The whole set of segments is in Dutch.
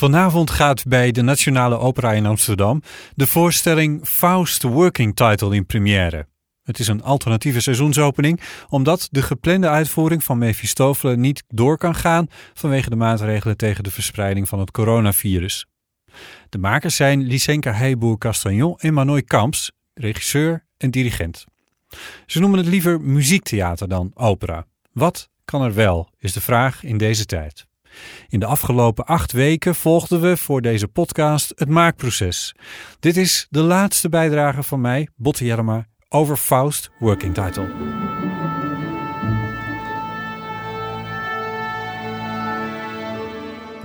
Vanavond gaat bij de Nationale Opera in Amsterdam de voorstelling Faust Working Title in première. Het is een alternatieve seizoensopening, omdat de geplande uitvoering van Mephistopheles niet door kan gaan vanwege de maatregelen tegen de verspreiding van het coronavirus. De makers zijn Lysenka Heiboer-Castagnon en Manoy Kamps, regisseur en dirigent. Ze noemen het liever muziektheater dan opera. Wat kan er wel, is de vraag in deze tijd. In de afgelopen acht weken volgden we voor deze podcast het maakproces. Dit is de laatste bijdrage van mij, Botte Jellema, over Faust Working Title.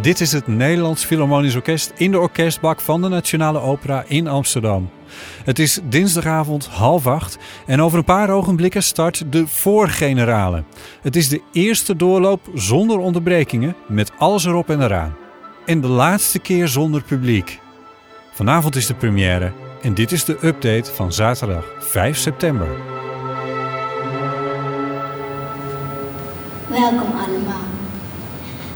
Dit is het Nederlands Philharmonisch Orkest in de orkestbak van de Nationale Opera in Amsterdam. Het is dinsdagavond half acht en over een paar ogenblikken start de voorgenerale. Het is de eerste doorloop zonder onderbrekingen met alles erop en eraan. En de laatste keer zonder publiek. Vanavond is de première en dit is de update van zaterdag 5 september. Welkom allemaal.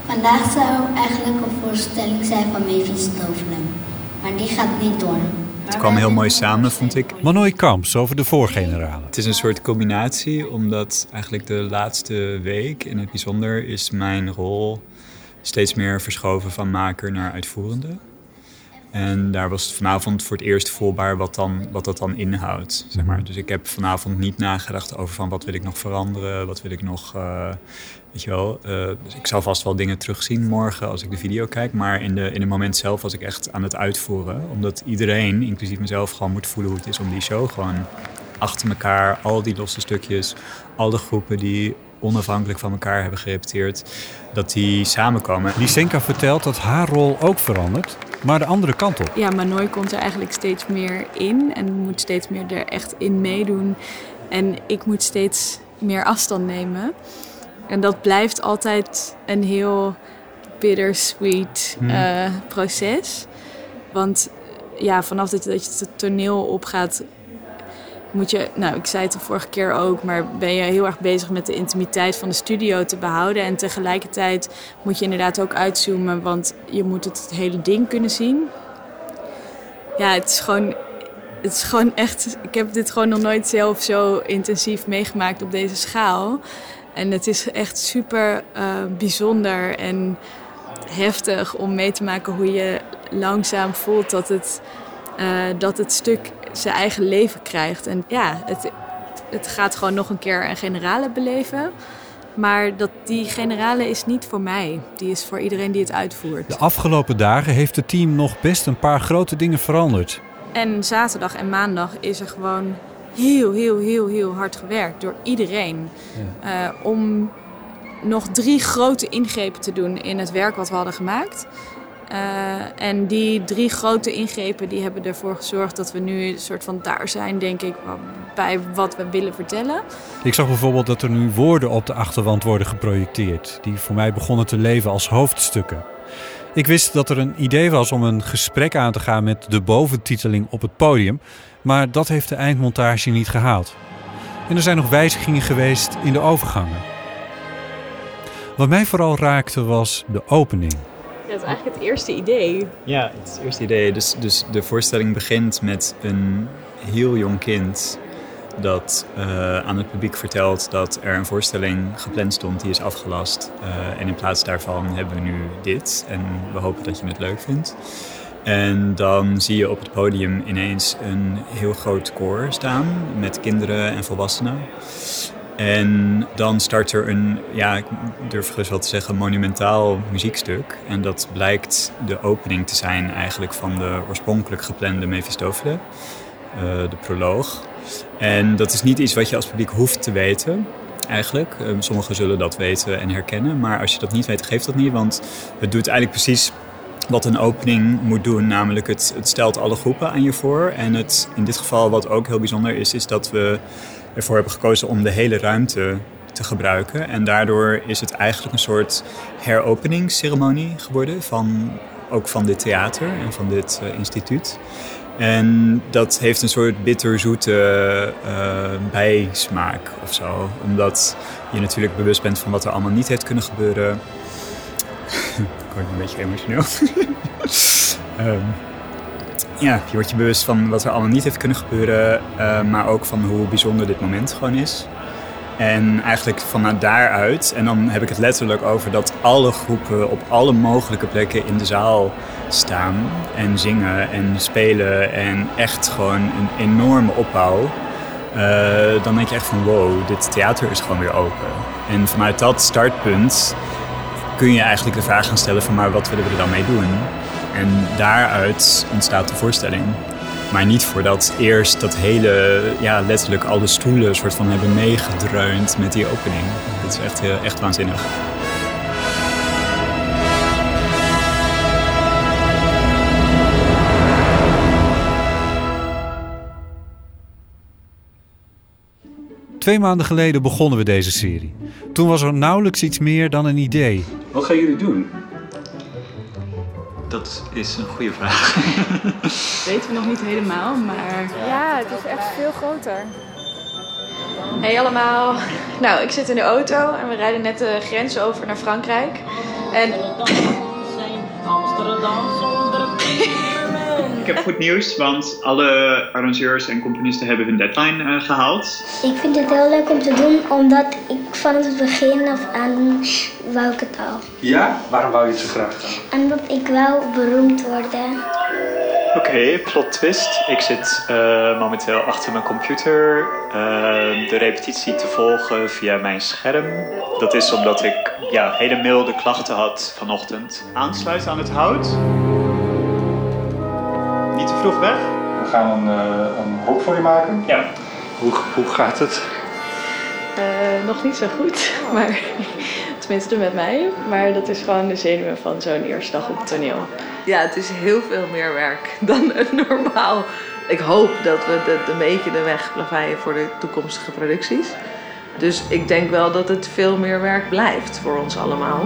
Vandaag zou eigenlijk een voorstelling zijn van Mephistopheles, maar die gaat niet door. Het kwam heel mooi samen, vond ik. Manoy Kamps over de voorgenerale. Het is een soort combinatie, omdat eigenlijk de laatste week in het bijzonder is mijn rol steeds meer verschoven van maker naar uitvoerende. En daar was het vanavond voor het eerst voelbaar wat, dan, wat dat dan inhoudt. Zeg maar. Dus ik heb vanavond niet nagedacht over van wat wil ik nog veranderen, wat wil ik nog. Uh, weet je wel. Uh, dus ik zal vast wel dingen terugzien morgen als ik de video kijk. Maar in, de, in het moment zelf was ik echt aan het uitvoeren. Omdat iedereen, inclusief mezelf, gewoon moet voelen hoe het is om die show gewoon achter elkaar, al die losse stukjes, al de groepen die onafhankelijk van elkaar hebben gerepeteerd, dat die samenkomen. Lysenka vertelt dat haar rol ook verandert, maar de andere kant op. Ja, Manoy komt er eigenlijk steeds meer in en moet steeds meer er echt in meedoen. En ik moet steeds meer afstand nemen. En dat blijft altijd een heel bittersweet hmm. uh, proces. Want ja, vanaf dat, dat je het toneel opgaat, moet je, nou ik zei het de vorige keer ook, maar ben je heel erg bezig met de intimiteit van de studio te behouden. En tegelijkertijd moet je inderdaad ook uitzoomen, want je moet het hele ding kunnen zien. Ja, het is gewoon, het is gewoon echt, ik heb dit gewoon nog nooit zelf zo intensief meegemaakt op deze schaal. En het is echt super uh, bijzonder en heftig om mee te maken hoe je langzaam voelt dat het, uh, dat het stuk zijn eigen leven krijgt. En ja, het, het gaat gewoon nog een keer een generale beleven. Maar dat, die generale is niet voor mij. Die is voor iedereen die het uitvoert. De afgelopen dagen heeft het team nog best een paar grote dingen veranderd. En zaterdag en maandag is er gewoon heel, heel, heel, heel hard gewerkt door iedereen. Ja. Uh, om nog drie grote ingrepen te doen in het werk wat we hadden gemaakt. Uh, en die drie grote ingrepen die hebben ervoor gezorgd dat we nu een soort van daar zijn, denk ik, bij wat we willen vertellen. Ik zag bijvoorbeeld dat er nu woorden op de achterwand worden geprojecteerd, die voor mij begonnen te leven als hoofdstukken. Ik wist dat er een idee was om een gesprek aan te gaan met de boventiteling op het podium, maar dat heeft de eindmontage niet gehaald. En er zijn nog wijzigingen geweest in de overgangen. Wat mij vooral raakte was de opening. Ja, het is eigenlijk het eerste idee. Ja, het, eerste idee. Dus, dus de voorstelling begint met een heel jong kind dat uh, aan het publiek vertelt dat er een voorstelling gepland stond, die is afgelast. Uh, en in plaats daarvan hebben we nu dit en we hopen dat je het leuk vindt. En dan zie je op het podium ineens een heel groot koor staan met kinderen en volwassenen. En dan start er een, ja, ik durf gerust wel te zeggen, monumentaal muziekstuk. En dat blijkt de opening te zijn eigenlijk van de oorspronkelijk geplande Mephistopheles, uh, de proloog. En dat is niet iets wat je als publiek hoeft te weten, eigenlijk. Uh, sommigen zullen dat weten en herkennen, maar als je dat niet weet, geeft dat niet. Want het doet eigenlijk precies wat een opening moet doen. Namelijk het, het stelt alle groepen aan je voor. En het, in dit geval wat ook heel bijzonder is, is dat we ervoor hebben gekozen om de hele ruimte te gebruiken. En daardoor is het eigenlijk een soort heropeningsceremonie geworden van, ook van dit theater en van dit uh, instituut. En dat heeft een soort bitterzoete uh, bijsmaak of zo. Omdat je natuurlijk bewust bent van wat er allemaal niet heeft kunnen gebeuren. Ik word een beetje emotioneel. Ehm, ja, je wordt je bewust van wat er allemaal niet heeft kunnen gebeuren, eh, maar ook van hoe bijzonder dit moment gewoon is. En eigenlijk vanuit daaruit, en dan heb ik het letterlijk over dat alle groepen op alle mogelijke plekken in de zaal staan en zingen en spelen en echt gewoon een enorme opbouw. Uh, dan denk je echt van wow, dit theater is gewoon weer open. En vanuit dat startpunt kun je eigenlijk de vraag gaan stellen van maar wat willen we er dan mee doen? En daaruit ontstaat de voorstelling. Maar niet voordat eerst dat hele, ja, letterlijk alle stoelen soort van hebben meegedreund met die opening. Dat is echt, eh, echt waanzinnig. Twee maanden geleden begonnen we deze serie. Toen was er nauwelijks iets meer dan een idee. Wat gaan jullie doen? Dat is een goede vraag. weten we nog niet helemaal, maar ja, het is echt veel groter. Hey allemaal. Nou, ik zit in de auto en we rijden net de grens over naar Frankrijk. En... Amsterdam zonder heb goed nieuws, want alle arrangeurs en componisten hebben hun deadline uh, gehaald. Ik vind het heel leuk om te doen, omdat ik van het begin af aan wou ik het al. Ja? Waarom wou je het zo graag dan? Omdat ik wel beroemd worden. Oké, plot twist. Ik zit uh, momenteel achter mijn computer uh, de repetitie te volgen via mijn scherm. Dat is omdat ik ja, hele milde klachten had vanochtend. Aansluiten aan het hout vroeg weg? We gaan een, uh, een hok voor je maken. Ja. Hoe, hoe gaat het? Uh, nog niet zo goed, maar tenminste met mij. Maar dat is gewoon de zenuwen van zo'n eerste dag op het toneel. Ja, het is heel veel meer werk dan normaal. Ik hoop dat we de, een beetje de weg plaveien voor de toekomstige producties. Dus ik denk wel dat het veel meer werk blijft voor ons allemaal.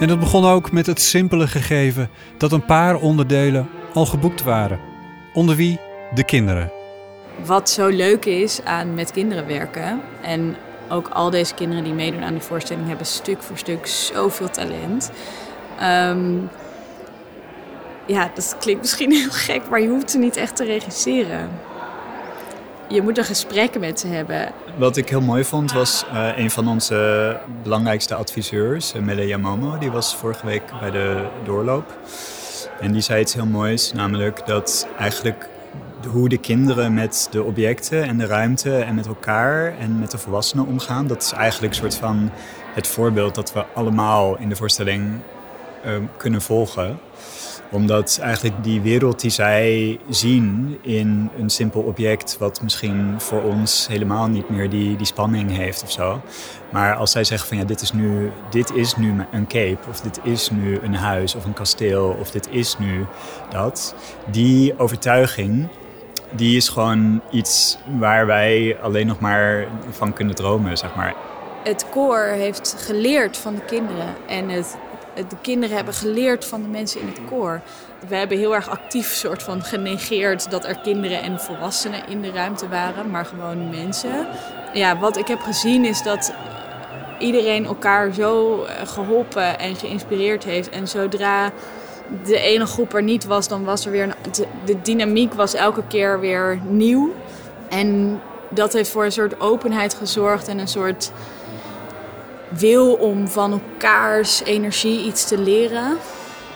En dat begon ook met het simpele gegeven dat een paar onderdelen al geboekt waren. Onder wie de kinderen. Wat zo leuk is aan met kinderen werken. En ook al deze kinderen die meedoen aan de voorstelling hebben stuk voor stuk zoveel talent. Ehm, ja, dat klinkt misschien heel gek, maar je hoeft ze niet echt te regisseren je moet er gesprekken met ze hebben. Wat ik heel mooi vond was uh, een van onze belangrijkste adviseurs, eh, Mele Yamomo, die was vorige week bij de doorloop. En die zei iets heel moois, namelijk dat eigenlijk hoe de kinderen met de objecten en de ruimte en met elkaar en met de volwassenen omgaan, dat is eigenlijk een soort van het voorbeeld dat we allemaal in de voorstelling uh, kunnen volgen omdat eigenlijk die wereld die zij zien in een simpel object, wat misschien voor ons helemaal niet meer die, die spanning heeft of zo. Maar als zij zeggen van ja, dit is, nu, dit is nu een cape, of dit is nu een huis of een kasteel, of dit is nu dat, die overtuiging, die is gewoon iets waar wij alleen nog maar van kunnen dromen, zeg maar. Het koor heeft geleerd van de kinderen en het de kinderen hebben geleerd van de mensen in het koor. We hebben heel erg actief soort van genegeerd dat er kinderen en volwassenen in de ruimte waren, maar gewoon mensen. Ja, wat ik heb gezien is dat iedereen elkaar zo eh, geholpen en geïnspireerd heeft. En zodra de ene groep er niet was, dan was er weer een, de dynamiek was elke keer weer nieuw. En dat heeft voor een soort openheid gezorgd en een soort wil om van elkaars energie iets te leren.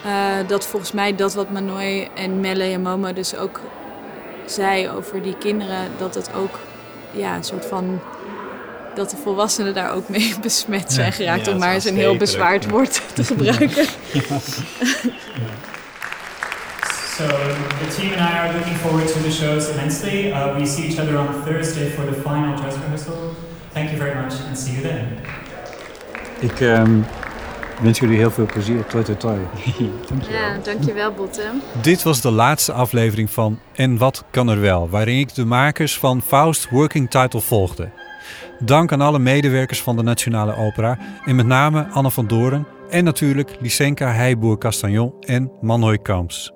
Uh, dat volgens mij dat wat Manoy en Melle en Momo dus ook zei over die kinderen, dat het ook ja, een soort van dat de volwassenen daar ook mee besmet zijn geraakt, om maar eens een heel bezwaard woord te gebruiken. So the team and I are looking forward to the shows immensely. Uh, we see each other on Thursday for the final dress rehearsal. Thank you very much and see you then. Ik ehm, wens jullie heel veel plezier. Toi, toi, toi. dankjewel. Ja, dankjewel Botte. Dit was de laatste aflevering van En Wat Kan Er Wel, waarin ik de makers van Faust Working Title volgde. Dank aan alle medewerkers van de Nationale Opera en met name Anne van Doren en natuurlijk Lysenka Heijboer-Castagnon en Manhoy Kamps.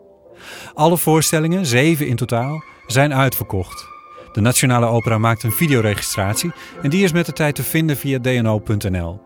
Alle voorstellingen, zeven in totaal, zijn uitverkocht. De Nationale Opera maakt een videoregistratie en die is met de tijd te vinden via dno.nl.